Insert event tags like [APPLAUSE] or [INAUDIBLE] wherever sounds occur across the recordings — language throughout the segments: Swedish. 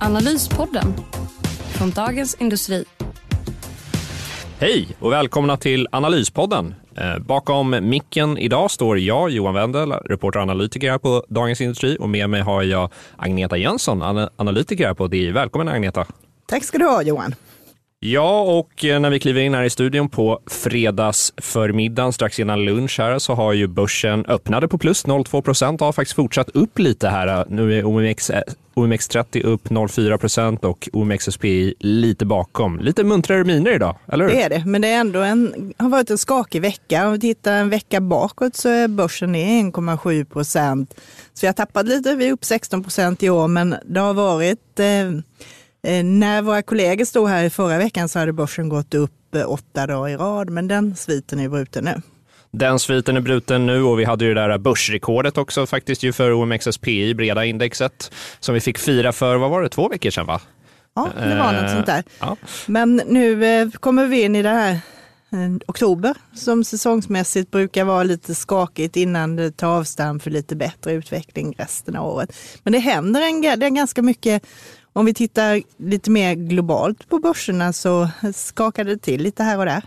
Analyspodden från Dagens Industri. Hej och välkomna till Analyspodden. Eh, bakom micken idag står jag, Johan Wendel, reporter och analytiker här på Dagens Industri och med mig har jag Agneta Jönsson, analytiker här på DI. Välkommen Agneta! Tack ska du ha Johan! Ja, och eh, när vi kliver in här i studion på fredagsförmiddagen strax innan lunch här så har ju börsen öppnade på plus 0,2 procent och har faktiskt fortsatt upp lite här. Nu är OMX, eh, OMX30 upp 0,4 procent och OMXSPI lite bakom. Lite muntrare miner idag, eller hur? Det är det, men det är ändå en, har varit en skakig vecka. Om vi tittar en vecka bakåt så är börsen ner 1,7 procent. Så vi har tappat lite, vi är upp 16 procent i år, men det har varit Eh, när våra kollegor stod här i förra veckan så hade börsen gått upp eh, åtta dagar i rad, men den sviten är bruten nu. Den sviten är bruten nu och vi hade ju det där börsrekordet också faktiskt ju för OMXSPI, breda indexet, som vi fick fira för, vad var det, två veckor sedan va? Ja, det var något sånt där. Ja. Men nu eh, kommer vi in i det här oktober som säsongsmässigt brukar vara lite skakigt innan det tar avstamp för lite bättre utveckling resten av året. Men det händer en, det är ganska mycket om vi tittar lite mer globalt på börserna så skakar det till lite här och där.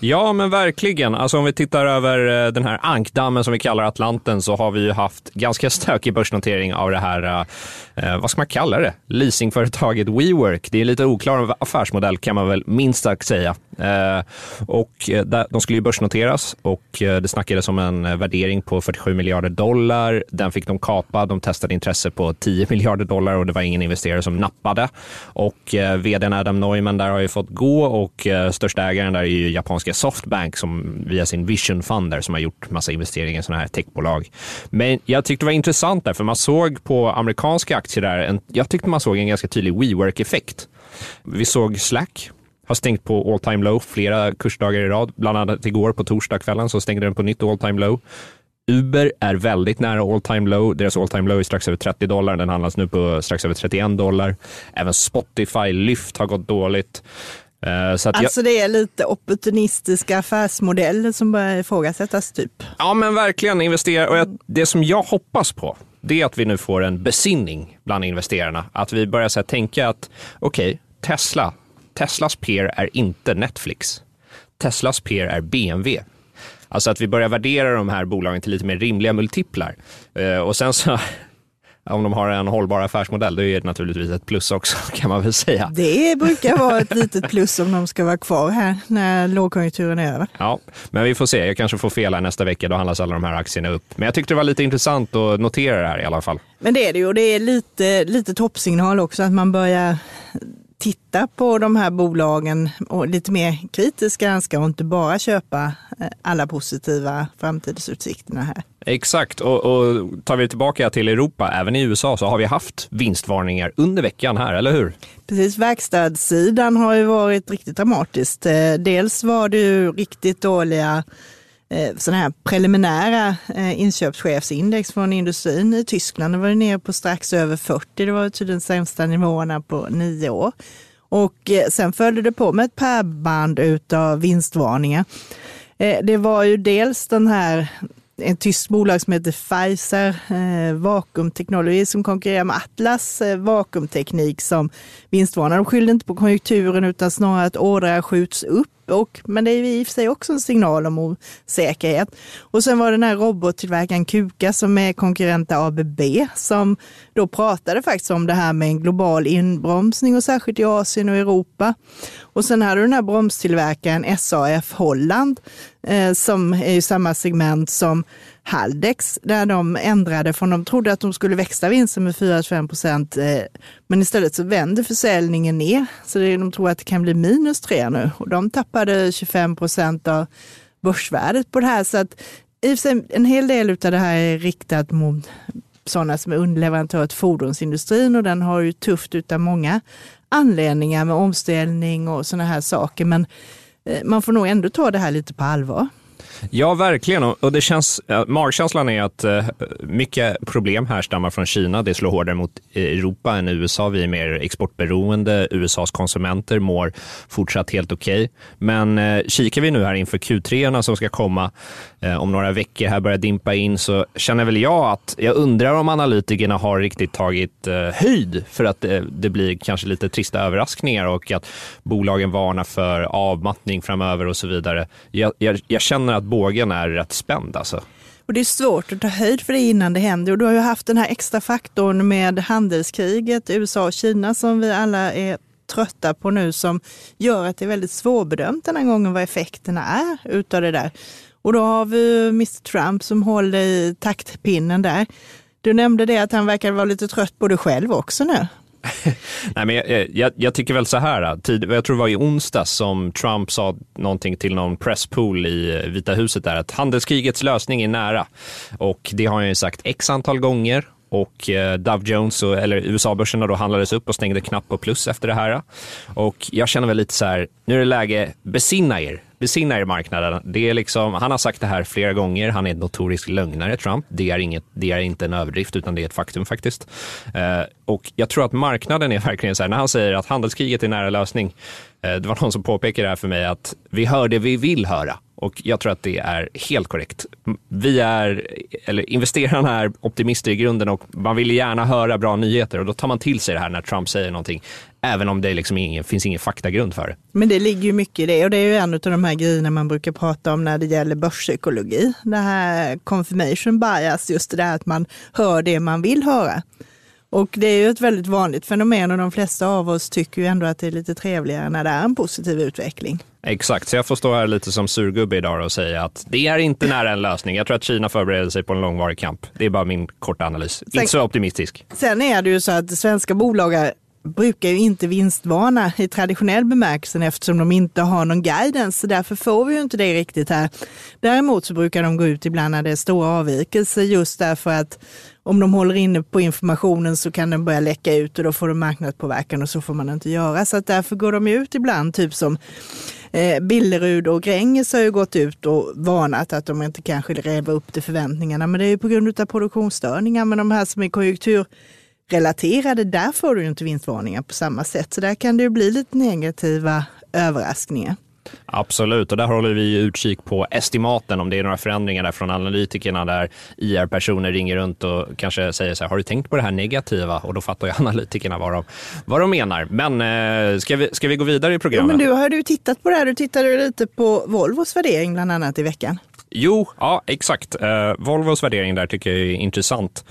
Ja, men verkligen. Alltså om vi tittar över eh, den här ankdammen som vi kallar Atlanten så har vi ju haft ganska [LAUGHS] stökig börsnotering av det här, eh, eh vad ska man kalla det, leasingföretaget WeWork. Det är lite oklar affärsmodell kan man väl minst sagt säga. Eh, och eh, de skulle ju börsnoteras och eh, det snackades om en värdering på 47 miljarder dollar. Den fick de kapa. De testade intresse på 10 [LAUGHS] miljarder dollar och det var ingen investerare som nappade. Och vdn Adam Neumann där har ju fått gå och största ägaren där är ju japanska Softbank som via sin Vision Fund där, som har gjort massa investeringar i sådana här techbolag. Men jag tyckte det var intressant där, för man såg på amerikanska aktier där, en, jag tyckte man såg en ganska tydlig WeWork-effekt. Vi såg Slack har stängt på all time low flera kursdagar i rad. Bland annat igår på torsdagskvällen så stängde den på nytt all time low. Uber är väldigt nära all time low. Deras all time low är strax över 30 dollar. Den handlas nu på strax över 31 dollar. Även Spotify, Lyft har gått dåligt. Eh, så alltså jag... det är lite opportunistiska affärsmodeller som börjar ifrågasättas typ? Ja men verkligen investera. Och det som jag hoppas på det är att vi nu får en besinning bland investerarna. Att vi börjar så tänka att okej, okay, Tesla Teslas peer är inte Netflix. Teslas peer är BMW. Alltså att vi börjar värdera de här bolagen till lite mer rimliga multiplar. Eh, och sen så [LAUGHS] om de har en hållbar affärsmodell, då är det naturligtvis ett plus också [LAUGHS] kan man väl säga. Det brukar vara ett litet plus om de ska vara kvar här när lågkonjunkturen är över. Ja, men vi får se. Jag kanske får fel här nästa vecka. Då handlas alla de här aktierna upp. Men jag tyckte det var lite intressant att notera det här i alla fall. Men det är det ju och det är lite, lite toppsignal också att man börjar titta på de här bolagen och lite mer kritiskt granska och inte bara köpa eh, alla positiva framtidsutsikterna här. Exakt, och, och tar vi tillbaka till Europa, även i USA, så har vi haft vinstvarningar under veckan här, eller hur? Precis, verkstadssidan har ju varit riktigt dramatiskt. Eh, dels var det ju riktigt dåliga Eh, sådana här preliminära eh, inköpschefsindex från industrin i Tyskland. Det var nere på strax över 40. Det var tydligen sämsta nivåerna på nio år. Och eh, sen följde det på med ett pärlband av vinstvarningar. Det var ju dels den här ett tyskt bolag som heter Pfizer eh, Vakuumteknologi Technology som konkurrerar med Atlas eh, vakuumteknik som vinstvarnar. De skyllde inte på konjunkturen utan snarare att ordrar skjuts upp och, men det är i och för sig också en signal om osäkerhet. Och sen var det den här robottillverkaren Kuka som är konkurrent till ABB som då pratade faktiskt om det här med en global inbromsning och särskilt i Asien och Europa. Och sen hade du den här bromstillverkaren SAF Holland eh, som är i samma segment som Haldex, där de ändrade från de trodde att de skulle växa vinsten med 4-5 procent, eh, men istället så vänder försäljningen ner. Så de tror att det kan bli minus 3 nu och de tappade 25 procent av börsvärdet på det här. Så att en hel del av det här är riktat mot sådana som är underleverantörer till fordonsindustrin och den har ju tufft utan många anledningar med omställning och sådana här saker. Men eh, man får nog ändå ta det här lite på allvar. Ja, verkligen. Och det känns, magkänslan är att eh, mycket problem härstammar från Kina. Det slår hårdare mot Europa än USA. Vi är mer exportberoende. USAs konsumenter mår fortsatt helt okej. Okay. Men eh, kikar vi nu här inför Q3 som ska komma eh, om några veckor, här börjar dimpa in, så känner väl jag att jag undrar om analytikerna har riktigt tagit höjd för att det blir kanske lite trista överraskningar och att bolagen varnar för avmattning framöver och så vidare. Jag, jag, jag känner att bågen är rätt spänd alltså. Och det är svårt att ta höjd för det innan det händer. Och du har ju haft den här extra faktorn med handelskriget USA och Kina som vi alla är trötta på nu som gör att det är väldigt svårbedömt den här gången vad effekterna är utav det där. Och då har vi Mr Trump som håller i taktpinnen där. Du nämnde det att han verkar vara lite trött på det själv också nu. [LAUGHS] Nej, men jag, jag, jag, tycker väl så här, äh, tid, jag tror det var i onsdags som Trump sa någonting till någon presspool i äh, Vita huset där att handelskrigets lösning är nära. Och det har han ju sagt x antal gånger och eh, Dow Jones, eller USA-börserna då handlades upp och stängde knappt på plus efter det här. Och jag känner väl lite så här, nu är det läge, besinna er, besinna er marknaden. Det är liksom, han har sagt det här flera gånger, han är en notorisk lögnare, Trump. Det är, inget, det är inte en överdrift, utan det är ett faktum faktiskt. Eh, och jag tror att marknaden är verkligen så här, när han säger att handelskriget är nära lösning, eh, det var någon som påpekade det här för mig, att vi hör det vi vill höra. Och jag tror att det är helt korrekt. Vi är, eller investerarna är optimister i grunden och man vill gärna höra bra nyheter och då tar man till sig det här när Trump säger någonting, även om det liksom ingen, finns ingen faktagrund för det. Men det ligger ju mycket i det och det är ju en av de här grejerna man brukar prata om när det gäller börspsykologi. Det här confirmation bias, just det där att man hör det man vill höra. Och det är ju ett väldigt vanligt fenomen och de flesta av oss tycker ju ändå att det är lite trevligare när det är en positiv utveckling. Exakt, så jag får stå här lite som surgubbe idag och säga att det är inte nära en lösning. Jag tror att Kina förbereder sig på en långvarig kamp. Det är bara min korta analys. Sen, inte så optimistisk. Sen är det ju så att svenska bolag brukar ju inte vinstvarna i traditionell bemärkelse eftersom de inte har någon guidance. Så därför får vi ju inte det riktigt här. Däremot så brukar de gå ut ibland när det är stora avvikelser just därför att om de håller inne på informationen så kan den börja läcka ut och då får de marknadspåverkan och så får man inte göra. Så att därför går de ut ibland, typ som eh, Billerud och Gränges har ju gått ut och varnat att de inte kanske lever upp till förväntningarna. Men det är ju på grund av produktionsstörningar. Men de här som är konjunktur konjunkturrelaterade, där får du inte vinstvarningar på samma sätt. Så där kan det ju bli lite negativa överraskningar. Absolut, och där håller vi utkik på estimaten om det är några förändringar där från analytikerna där IR-personer ringer runt och kanske säger så här, har du tänkt på det här negativa? Och då fattar ju [LAUGHS] analytikerna vad de, vad de menar. Men eh, ska, vi, ska vi gå vidare i programmet? Jo, men du har ju tittat på det här, du tittade lite på Volvos värdering bland annat i veckan. Jo, ja exakt. Eh, Volvos värdering där tycker jag är intressant.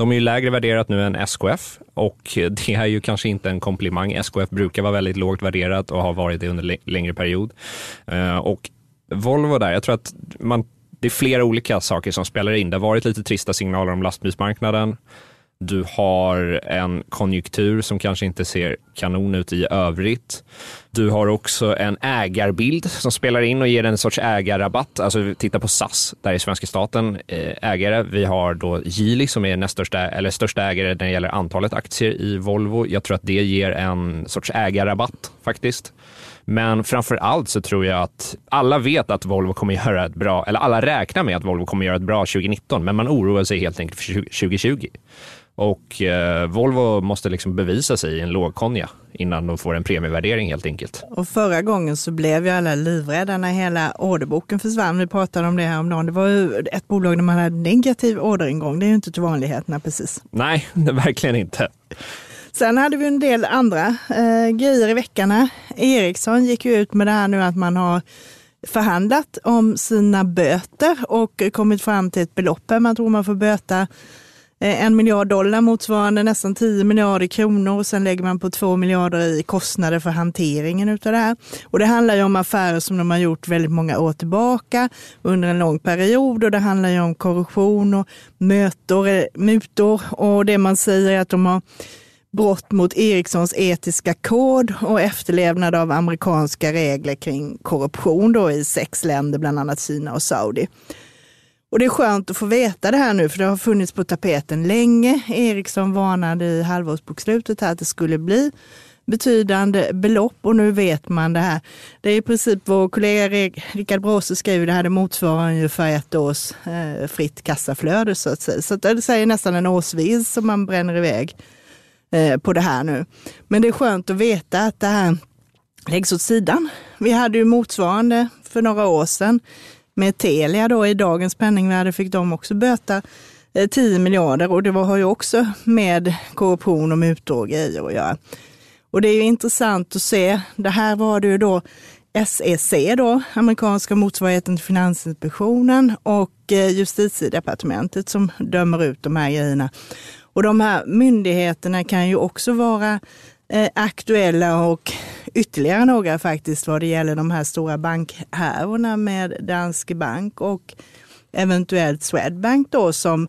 De är ju lägre värderat nu än SKF och det är ju kanske inte en komplimang. SKF brukar vara väldigt lågt värderat och har varit det under längre period. Eh, och Volvo där, jag tror att man, det är flera olika saker som spelar in. Det har varit lite trista signaler om lastbilsmarknaden. Du har en konjunktur som kanske inte ser kanon ut i övrigt. Du har också en ägarbild som spelar in och ger en sorts ägarrabatt. Alltså titta på SAS, där är svenska staten eh, ägare. Vi har då Geely som är näst största, eller största ägare när det gäller antalet aktier i Volvo. Jag tror att det ger en sorts ägarrabatt faktiskt. Men framför allt så tror jag att alla vet att Volvo kommer göra ett bra, eller alla räknar med att Volvo kommer göra ett bra 2019, men man oroar sig helt enkelt för 2020. Och eh, Volvo måste liksom bevisa sig i en lågkonja innan de får en premievärdering helt enkelt. Och förra gången så blev ju alla livrädda när hela orderboken försvann. Vi pratade om det här om dagen. Det var ju ett bolag där man hade negativ orderingång. Det är ju inte till vanligheterna precis. Nej, [LAUGHS] verkligen inte. Sen hade vi en del andra eh, grejer i veckan. Ericsson gick ju ut med det här nu att man har förhandlat om sina böter och kommit fram till ett belopp. Man tror man får böta Eh, en miljard dollar motsvarande nästan 10 miljarder kronor och sen lägger man på 2 miljarder i kostnader för hanteringen utav det här. Och det handlar ju om affärer som de har gjort väldigt många år tillbaka under en lång period och det handlar ju om korruption och mötor, eh, mutor och det man säger är att de har brott mot Ericssons etiska kod och efterlevnad av amerikanska regler kring korruption då i sex länder, bland annat Kina och Saudi. Och det är skönt att få veta det här nu, för det har funnits på tapeten länge. Ericsson varnade i halvårsbokslutet här att det skulle bli betydande belopp och nu vet man det här. Det är i princip vår kollega Rickard Bråse skriver det här, det motsvarar ungefär ett års eh, fritt kassaflöde så att säga. Så att det säger nästan en årsvis som man bränner iväg eh, på det här nu. Men det är skönt att veta att det här läggs åt sidan. Vi hade ju motsvarande för några år sedan med Telia då i dagens penningvärde fick de också böta eh, 10 miljarder och det har ju också med korruption och mutor och grejer att göra. Och det är ju intressant att se, det här var det ju då SEC då, amerikanska motsvarigheten till Finansinspektionen och eh, justitiedepartementet som dömer ut de här grejerna. Och de här myndigheterna kan ju också vara eh, aktuella och ytterligare några faktiskt vad det gäller de här stora bankhärvorna med Danske Bank och eventuellt Swedbank då som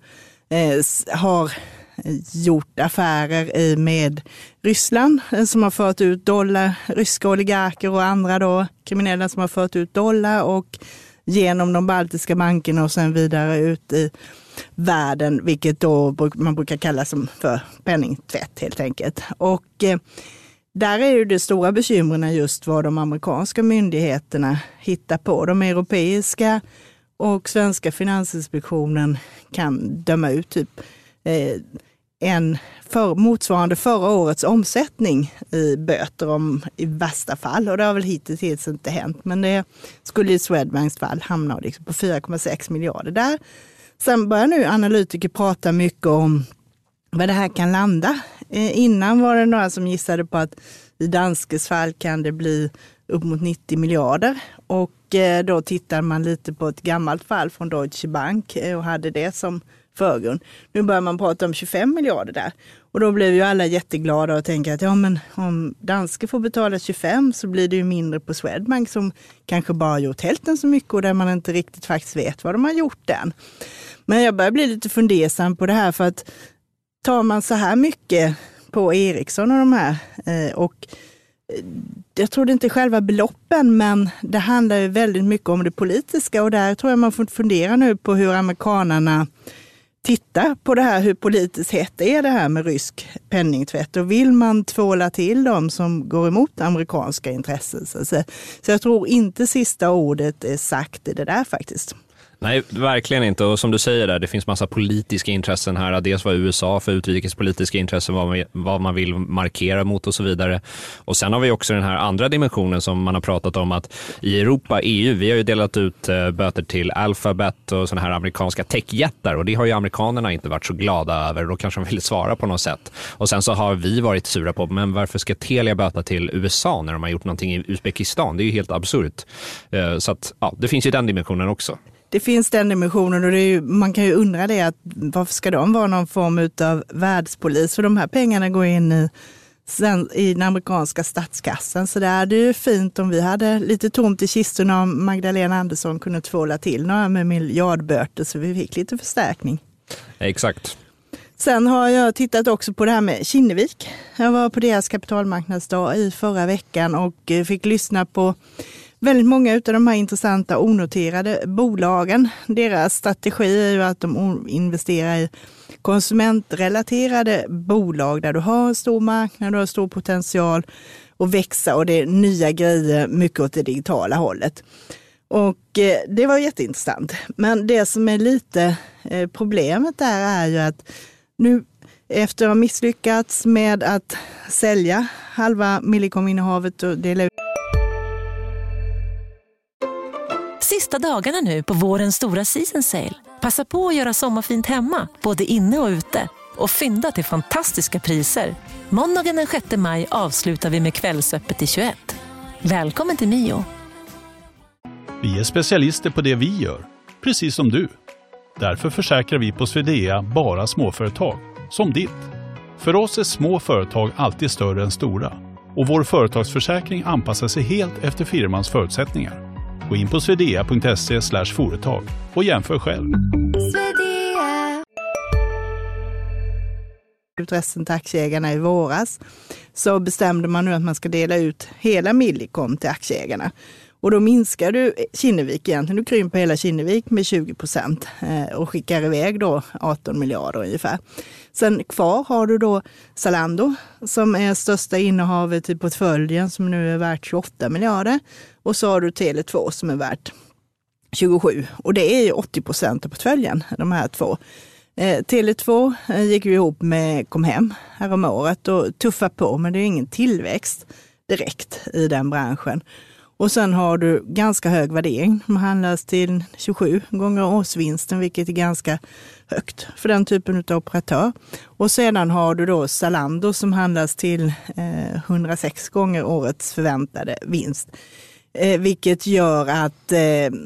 eh, har gjort affärer med Ryssland eh, som har fört ut dollar, ryska oligarker och andra då, kriminella som har fört ut dollar och genom de baltiska bankerna och sen vidare ut i världen, vilket då man brukar kalla som för penningtvätt helt enkelt. Och eh, där är ju det stora bekymren just vad de amerikanska myndigheterna hittar på. De europeiska och svenska finansinspektionen kan döma ut typ eh, en för, motsvarande förra årets omsättning i böter om, i värsta fall. Och det har väl hittills inte hänt, men det skulle i Swedbanks fall hamna liksom på 4,6 miljarder där. Sen börjar nu analytiker prata mycket om vad det här kan landa. Eh, innan var det några som gissade på att i Danskes fall kan det bli upp mot 90 miljarder. Och eh, då tittar man lite på ett gammalt fall från Deutsche Bank eh, och hade det som förgrund. Nu börjar man prata om 25 miljarder där. Och då blev ju alla jätteglada och tänker att ja, men om danske får betala 25 så blir det ju mindre på Swedbank som kanske bara gjort hälften så mycket och där man inte riktigt faktiskt vet vad de har gjort än. Men jag börjar bli lite fundersam på det här för att tar man så här mycket på Ericsson och de här eh, och eh, jag tror det inte är själva beloppen, men det handlar ju väldigt mycket om det politiska och där tror jag man får fundera nu på hur amerikanarna tittar på det här, hur politiskt hett är det här med rysk penningtvätt och vill man tvåla till dem som går emot amerikanska intressen? Så, jag tror inte sista ordet är sagt i det där faktiskt. Nej, verkligen inte. Och som du säger där, det finns massa politiska intressen här. Dels vad USA för utrikespolitiska intressen, vad man, vad man vill markera mot och så vidare. Och sen har vi också den här andra dimensionen som man har pratat om att i Europa, EU, vi har ju delat ut eh, böter till Alphabet och sådana här amerikanska techjättar och det har ju amerikanerna inte varit så glada över. Då kanske de vill svara på något sätt. Och sen så har vi varit sura på, men varför ska Telia böta till USA när de har gjort någonting i Uzbekistan? Det är ju helt absurt. Eh, så att, ja, det finns ju den dimensionen också det finns den dimensionen och ju, man kan ju undra det att varför ska de vara någon form av världspolis? För de här pengarna går in i, i den amerikanska statskassan. Så det är ju fint om vi hade lite tomt i kistorna om Magdalena Andersson kunde tvåla till några med miljardböter så vi fick lite förstärkning. Exakt. Sen har jag tittat också på det här med Kinnevik. Jag var på deras kapitalmarknadsdag i förra veckan och fick lyssna på väldigt många av de här intressanta onoterade bolagen, deras strategi är ju att de investerar i konsumentrelaterade bolag där du har en stor marknad, du har stor potential att växa och det är nya grejer, mycket åt det digitala hållet. Och eh, det var jätteintressant. Men det som är lite eh, problemet där är ju att nu efter att ha misslyckats med att sälja halva Millicom-innehavet och dela ut Sista dagarna nu på vårens stora season sale. Passa på att göra sommarfint hemma, både inne och ute. Och fynda till fantastiska priser. Måndagen den 6 maj avslutar vi med Kvällsöppet i 21. Välkommen till Mio. Vi är specialister på det vi gör, precis som du. Därför försäkrar vi på Swedea bara småföretag, som ditt. För oss är små företag alltid större än stora och vår företagsförsäkring anpassar sig helt efter firmans förutsättningar. Gå in på swedea.se företag och jämför själv. resten till aktieägarna i våras så bestämde man nu att man ska dela ut hela Millicom till aktieägarna. Och då minskar du Kinnevik egentligen, du krymper hela Kinnevik med 20 procent eh, och skickar iväg då 18 miljarder ungefär. Sen kvar har du då Zalando som är största innehavet i portföljen som nu är värt 28 miljarder. Och så har du Tele2 som är värt 27 och det är ju 80 procent av portföljen, de här två. Eh, Tele2 eh, gick ju ihop med Comhem häromåret och tuffar på, men det är ingen tillväxt direkt i den branschen. Och sen har du ganska hög värdering. De handlas till 27 gånger årsvinsten, vilket är ganska högt för den typen av operatör. Och sedan har du då Zalando som handlas till eh, 106 gånger årets förväntade vinst. Eh, vilket gör att eh,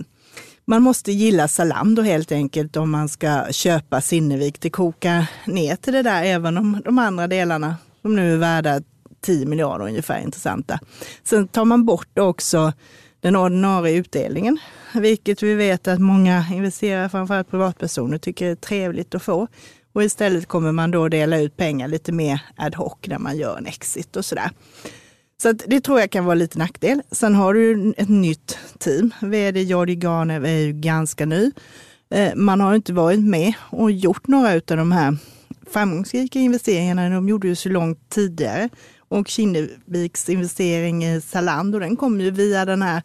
man måste gilla Zalando helt enkelt om man ska köpa Sinnevik. Det kokar ner till det där, även om de andra delarna som nu är värda 10 miljarder ungefär intressanta. Sen tar man bort också den ordinarie utdelningen, vilket vi vet att många investerare, framförallt privatpersoner, tycker är trevligt att få. Och istället kommer man då dela ut pengar lite mer ad hoc när man gör en exit och sådär. Så det tror jag kan vara lite nackdel. Sen har du ett nytt team. Vd Jordi Ganev är ju ganska ny. Eh, man har inte varit med och gjort några av de här framgångsrika investeringarna. De gjorde ju så långt tidigare. Och Kinneviks investering i Zalando, den kom ju via den här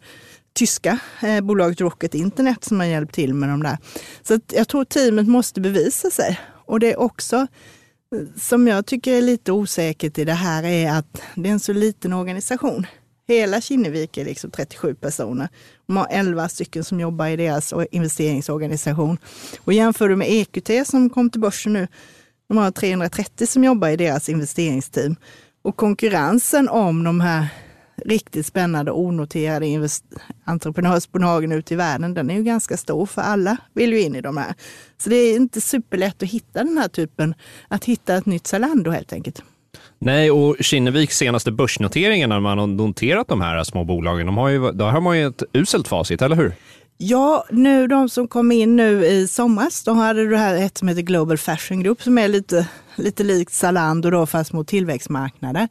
tyska eh, bolaget Rocket Internet som har hjälpt till med de där. Så jag tror teamet måste bevisa sig. Och det är också eh, som jag tycker är lite osäkert i det här är att det är en så liten organisation. Hela Kinnevik är liksom 37 personer. De har 11 stycken som jobbar i deras investeringsorganisation. Och jämför du med EQT som kom till börsen nu, de har 330 som jobbar i deras investeringsteam. Och konkurrensen om de här riktigt spännande onoterade entreprenörsbolagen ute i världen, den är ju ganska stor för alla vill ju in i de här. Så det är inte superlätt att hitta den här typen, att hitta ett nytt Zalando helt enkelt. Nej, och Kinneviks senaste börsnoteringar när man har noterat de här små bolagen, de har ju, då har man ju ett uselt facit, eller hur? Ja, nu de som kom in nu i somras, då hade du här ett som heter Global Fashion Group som är lite, lite likt Zalando då fast mot tillväxtmarknader.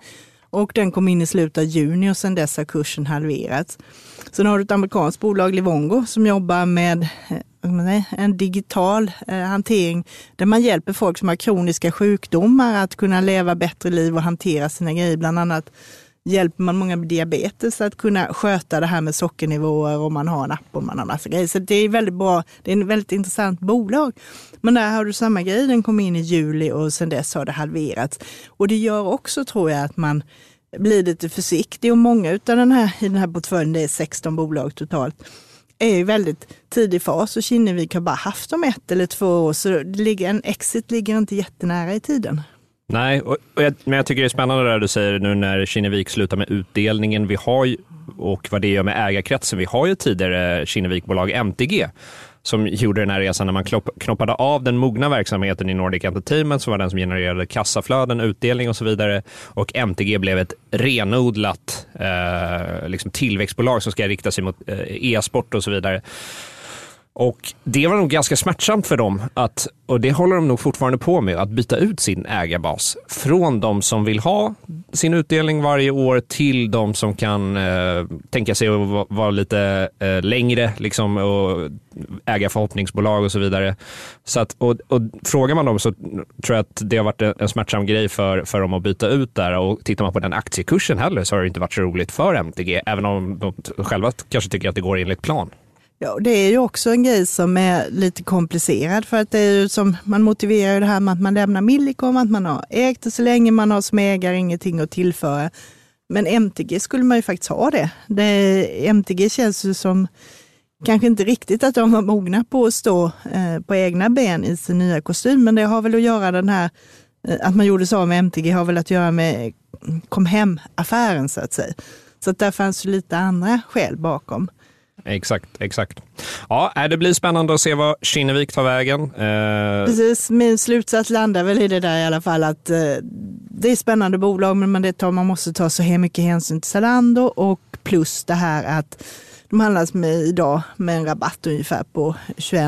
Och den kom in i slutet av juni och sedan dess har kursen halverats. Sen har du ett amerikanskt bolag, Livongo, som jobbar med eh, en digital eh, hantering där man hjälper folk som har kroniska sjukdomar att kunna leva bättre liv och hantera sina grejer. Bland annat hjälper man många med diabetes att kunna sköta det här med sockernivåer och man har en app och man har massa grejer. Så det är väldigt bra. Det är ett väldigt intressant bolag. Men där har du samma grej. Den kom in i juli och sedan dess har det halverats. Och det gör också, tror jag, att man blir lite försiktig och många av den här, i den här portföljen, det är 16 bolag totalt, är i väldigt tidig fas och Kinnevik har bara haft dem ett eller två år, så det ligger, en exit ligger inte jättenära i tiden. Nej, och, och jag, men jag tycker det är spännande det du säger nu när Kinnevik slutar med utdelningen. Vi har ju, och vad det gör med ägarkretsen. Vi har ju tidigare Kinnevikbolag MTG som gjorde den här resan när man knoppade av den mogna verksamheten i Nordic Entertainment som var den som genererade kassaflöden, utdelning och så vidare. Och MTG blev ett renodlat eh, liksom tillväxtbolag som ska rikta sig mot eh, e-sport och så vidare. Och det var nog ganska smärtsamt för dem, att, och det håller de nog fortfarande på med, att byta ut sin ägarbas. Från de som vill ha sin utdelning varje år till de som kan eh, tänka sig att vara lite eh, längre liksom, och äga förhoppningsbolag och så vidare. Så att, och, och frågar man dem så tror jag att det har varit en smärtsam grej för, för dem att byta ut där. Och tittar man på den aktiekursen heller så har det inte varit så roligt för MTG, även om de själva kanske tycker att det går enligt plan. Ja, det är ju också en grej som är lite komplicerad för att det är ju som man motiverar ju det här med att man lämnar Millicom, att man har ägt det så länge man har som ägare ingenting att tillföra. Men MTG skulle man ju faktiskt ha det. det MTG känns ju som kanske inte riktigt att de var mogna på att stå eh, på egna ben i sin nya kostym, men det har väl att göra den här, eh, att man gjorde så med MTG har väl att göra med kom hem-affären så att säga. Så att där fanns ju lite andra skäl bakom. Exakt, exakt. Ja, äh, det blir spännande att se vad Kinnevik tar vägen. Eh... Precis, min slutsats landar väl i det där i alla fall att eh, det är spännande bolag, men det tar, man måste ta så här mycket hänsyn till Zalando och plus det här att de handlas med idag med en rabatt ungefär på 21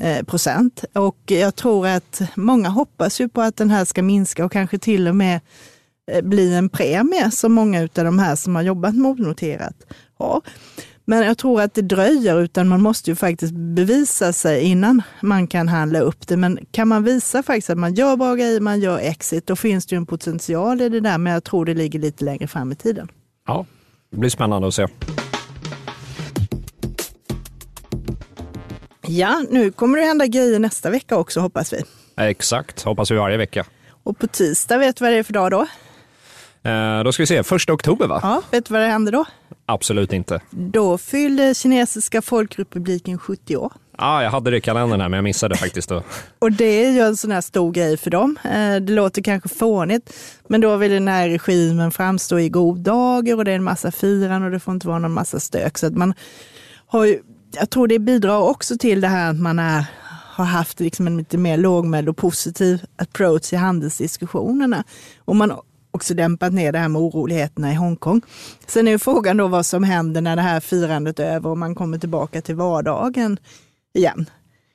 eh, procent. Och jag tror att många hoppas ju på att den här ska minska och kanske till och med eh, bli en premie som många av de här som har jobbat motnoterat har. Men jag tror att det dröjer, utan man måste ju faktiskt bevisa sig innan man kan handla upp det. Men kan man visa faktiskt att man gör bra grejer, man gör exit, då finns det ju en potential i det där. Men jag tror det ligger lite längre fram i tiden. Ja, det blir spännande att se. Ja, nu kommer det hända grejer nästa vecka också hoppas vi. Exakt, hoppas vi varje vecka. Och på tisdag, vet du vad det är för dag då? Eh, då ska vi se, första oktober va? Ja, vet du vad det händer då? Absolut inte. Då fyllde kinesiska folkrepubliken 70 år. ah, jag hade det i kalendern här men jag missade [LAUGHS] faktiskt. Då. Och det är ju en sån här stor grej för dem. Eh, det låter kanske fånigt, men då vill den här regimen framstå i god dager och det är en massa firan och det får inte vara någon massa stök. Så att man har ju, jag tror det bidrar också till det här att man är, har haft liksom en lite mer lågmäld och positiv approach i handelsdiskussionerna. Och man också dämpat ner det här med oroligheterna i Hongkong. Sen är ju frågan då vad som händer när det här firandet är över och man kommer tillbaka till vardagen igen.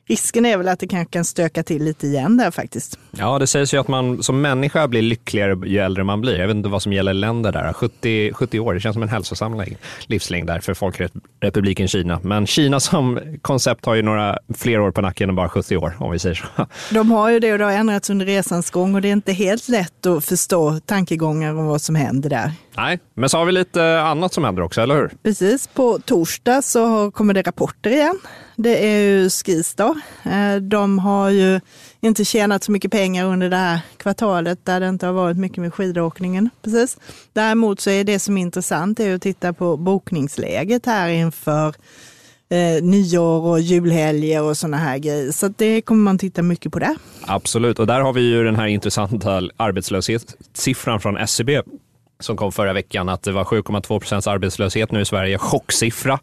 Risken är väl att det kanske kan stöka till lite igen där faktiskt. Ja, det sägs ju att man som människa blir lyckligare ju äldre man blir. Jag vet inte vad som gäller länder där. 70, 70 år, det känns som en hälsosam livslängd där för Folkrepubliken Kina. Men Kina som koncept har ju några fler år på nacken än bara 70 år, om vi säger så. [LAUGHS] De har ju det och det har ändrats under resans gång och det är inte helt lätt att förstå tankegångar om vad som händer där. Nej, men så har vi lite annat som händer också, eller hur? Precis, på torsdag så kommer det rapporter igen. Det är ju Skistar. då. Eh, de har ju inte tjänat så mycket pengar under det här kvartalet där det inte har varit mycket med skidåkningen. Precis. Däremot så är det som är intressant är att titta på bokningsläget här inför eh, nyår och julhelger och sådana här grejer. Så det kommer man titta mycket på där. Absolut, och där har vi ju den här intressanta arbetslöshetssiffran från SCB som kom förra veckan, att det var 7,2 procents arbetslöshet nu i Sverige. chocksiffra.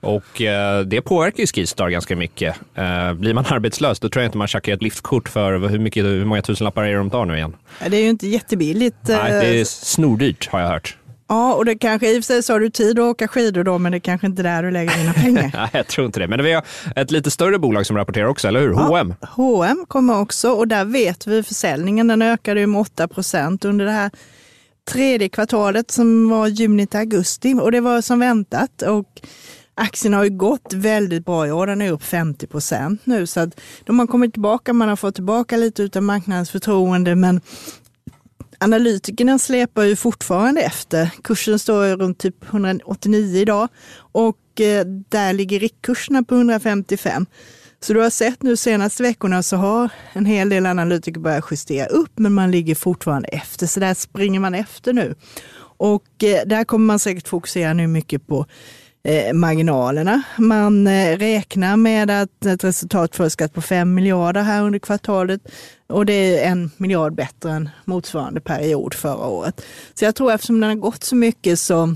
Och eh, det påverkar ju Skistar ganska mycket. Eh, blir man arbetslös, då tror jag inte man tjackar ett liftkort för hur, mycket, hur många tusenlappar är det de tar nu igen? Det är ju inte jättebilligt. Nej, det är snordyrt har jag hört. Ja, och det kanske i och för sig så har du tid att åka skidor då, men det är kanske inte där du lägger dina pengar. [LAUGHS] Nej, jag tror inte det. Men vi har ett lite större bolag som rapporterar också, eller hur? H&M. Ja, H&M kommer också och där vet vi försäljningen, den ökade ju med 8 procent under det här tredje kvartalet som var juni till augusti och det var som väntat. Och aktien har ju gått väldigt bra i år. Den är upp 50 procent nu. Så att de har kommit tillbaka, man har fått tillbaka lite av marknadens förtroende, men analytikerna släpar ju fortfarande efter. Kursen står runt typ 189 idag och eh, där ligger riktkurserna på 155. Så du har sett nu senaste veckorna så har en hel del analytiker börjat justera upp, men man ligger fortfarande efter. Så där springer man efter nu. Och eh, där kommer man säkert fokusera nu mycket på eh, marginalerna. Man eh, räknar med att ett resultat för skatt på 5 miljarder här under kvartalet och det är en miljard bättre än motsvarande period förra året. Så jag tror eftersom den har gått så mycket så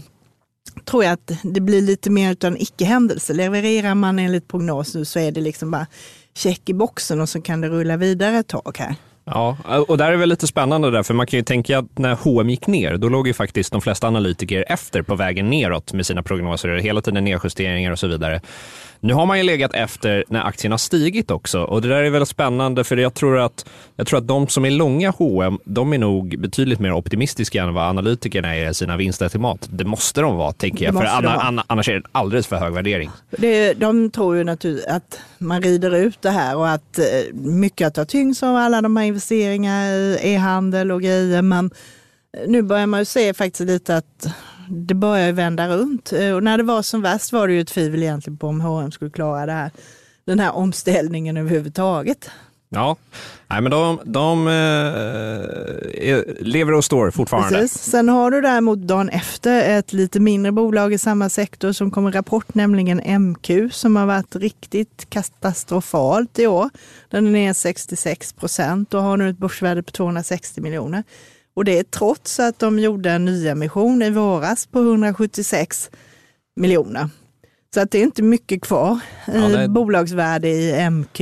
tror jag att det blir lite mer av en icke-händelse. Levererar man enligt prognos nu så är det liksom bara check i boxen och så kan det rulla vidare ett tag här. Ja, och där är väl lite spännande där, för man kan ju tänka att när H&M gick ner, då låg ju faktiskt de flesta analytiker efter på vägen neråt med sina prognoser, hela tiden nedjusteringar och så vidare. Nu har man ju legat efter när aktien har stigit också och det där är väldigt spännande för jag tror att, jag tror att de som är långa H&M, de är nog betydligt mer optimistiska än vad analytikerna är i sina vinstestimat. Det måste de vara, tänker jag, för anna, annars är det en alldeles för hög värdering. Det, de tror ju naturligtvis att man rider ut det här och att eh, mycket att ta tyngs av alla de här investeringarna i e-handel och grejer, men nu börjar man ju se faktiskt lite att det börjar vända runt. Eh, och när det var som värst var det ju tvivel egentligen på om H&M skulle klara det här, den här omställningen överhuvudtaget. Ja, Nej, men de, de eh, lever och står fortfarande. Precis. Sen har du däremot dagen efter ett lite mindre bolag i samma sektor som kommer rapport, nämligen MQ som har varit riktigt katastrofalt i år. Den är ner 66 procent och har nu ett börsvärde på 260 miljoner. Och det är trots att de gjorde en nyemission i våras på 176 miljoner. Så att det är inte mycket kvar i ja, är... bolagsvärde i MQ.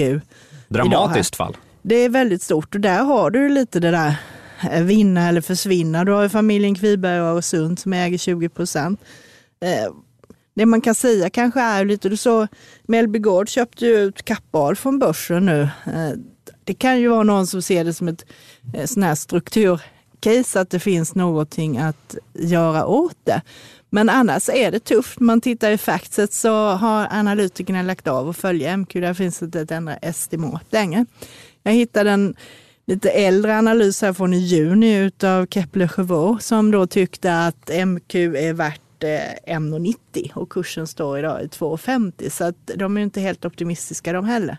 Dramatiskt fall. Det är väldigt stort och där har du lite det där eh, vinna eller försvinna. Du har ju familjen Kviberg och Öresund som äger 20 procent. Eh, det man kan säga kanske är lite, du så Mellby Gård köpte ju ut Kappahl från börsen nu. Eh, det kan ju vara någon som ser det som ett sån här struktur case att det finns någonting att göra åt det. Men annars är det tufft. Man tittar i faxet så har analytikerna lagt av att följa MQ. Där finns inte ett enda estimat längre. Jag hittade en lite äldre analys här från i juni utav Kepler-Chevaux som då tyckte att MQ är värt eh, 1,90 och kursen står idag i 2,50 så att de är inte helt optimistiska de heller.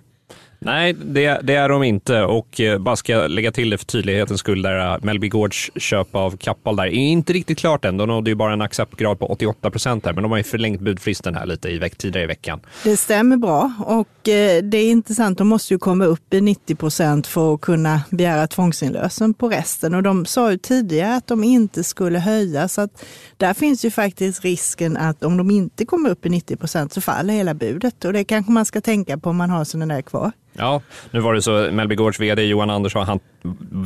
Nej, det, det, är de inte och eh, bara ska lägga till det för tydlighetens skull där eh, Melby Gårds köp av Kappahl där är inte riktigt klart än. De nådde ju bara en acceptgrad på 88 procent här, men de har ju förlängt budfristen här lite i veck, tidigare i veckan. Det stämmer bra och eh, det är intressant. De måste ju komma upp i 90 procent för att kunna begära tvångsinlösen på resten och de sa ju tidigare att de inte skulle höja så att där finns ju faktiskt risken att om de inte kommer upp i 90 procent så faller hela budet och det kanske man ska tänka på om man har sådana där kvar. Ja, nu var det så, Mellby Gårds vd Johan Andersson, han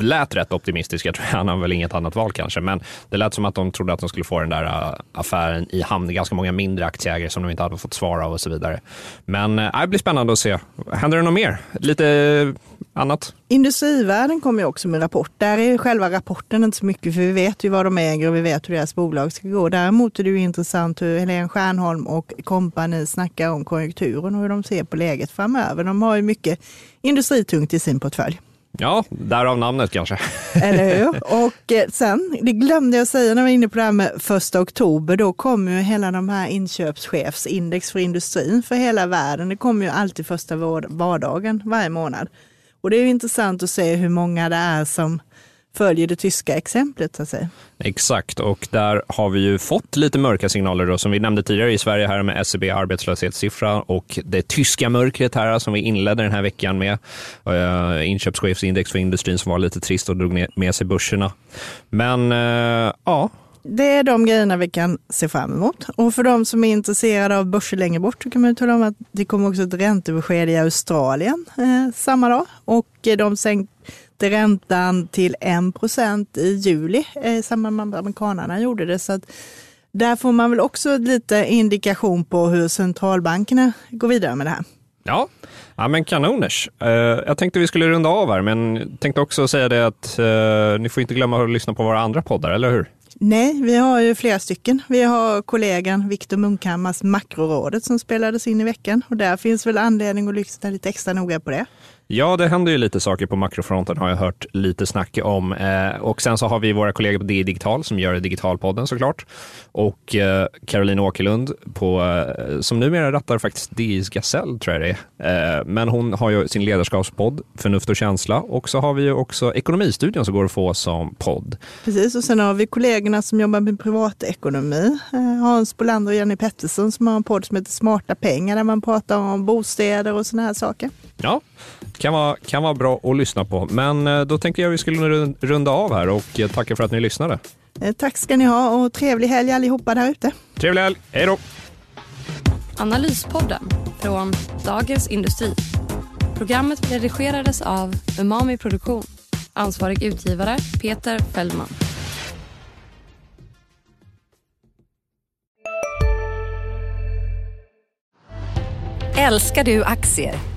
lät rätt optimistisk. Jag tror han har väl inget annat val kanske, men det lät som att de trodde att de skulle få den där äh, affären i hamn. Ganska många mindre aktieägare som de inte hade fått svara av och så vidare. Men äh, det blir spännande att se. Händer det något mer? Lite äh, annat? Industrivärden kommer ju också med rapport. Där är själva rapporten inte så mycket, för vi vet ju vad de äger och vi vet hur deras bolag ska gå. Däremot är det ju intressant hur Helene Stjärnholm och kompani snackar om konjunkturen och hur de ser på läget framöver. De har ju mycket industritungt i sin portfölj. Ja, därav namnet kanske. Eller hur? [LAUGHS] Och eh, sen, det glömde jag säga när vi var inne på det här med första oktober, då kommer ju hela de här inköpschefsindex för industrin för hela världen. Det kommer ju alltid första vardagen varje månad. Och det är ju intressant att se hur många det är som följer det tyska exemplet. Så att säga. Exakt, och där har vi ju fått lite mörka signaler då, som vi nämnde tidigare i Sverige här med SCB e arbetslöshetssiffra och det tyska mörkret här som vi inledde den här veckan med. Uh, inköpschefsindex för industrin som var lite trist och drog med sig börserna. Men uh, ja, det är de grejerna vi kan se fram emot. Och för de som är intresserade av börser längre bort så kan man tala om att det kommer också ett räntebesked i Australien eh, samma dag. Och de sänkte räntan till 1 procent i juli eh, i samband med att amerikanerna gjorde det. Så där får man väl också lite indikation på hur centralbankerna går vidare med det här. Ja, ja men kanoners. Uh, jag tänkte vi skulle runda av här, men tänkte också säga det att uh, ni får inte glömma att lyssna på våra andra poddar, eller hur? Nej, vi har ju flera stycken. Vi har kollegan Viktor Munkhammars Makrorådet som spelades in i veckan och där finns väl anledning att lyssna lite extra noga på det. Ja, det händer ju lite saker på makrofronten har jag hört lite snack om. Eh, och sen så har vi våra kollegor på DI Digital som gör Digitalpodden såklart. Och eh, Caroline Åkerlund på, eh, som numera rattar faktiskt DIs Gasell tror jag det är. Eh, men hon har ju sin ledarskapspodd Förnuft och känsla och så har vi ju också Ekonomistudion som går att få som podd. Precis, och sen har vi kollegorna som jobbar med privatekonomi. Eh, Hans Bolander och Jenny Pettersson som har en podd som heter Smarta pengar där man pratar om bostäder och sådana här saker. Ja, kan vara, kan vara bra att lyssna på. Men eh, då tänker jag att vi skulle runda av här och eh, tacka för att ni lyssnade. Eh, tack ska ni ha och trevlig helg allihopa där ute. Trevlig helg, hej då! Analyspodden från Dagens Industri. Programmet redigerades av Umami Produktion. Ansvarig utgivare Peter Fellman. Älskar du aktier?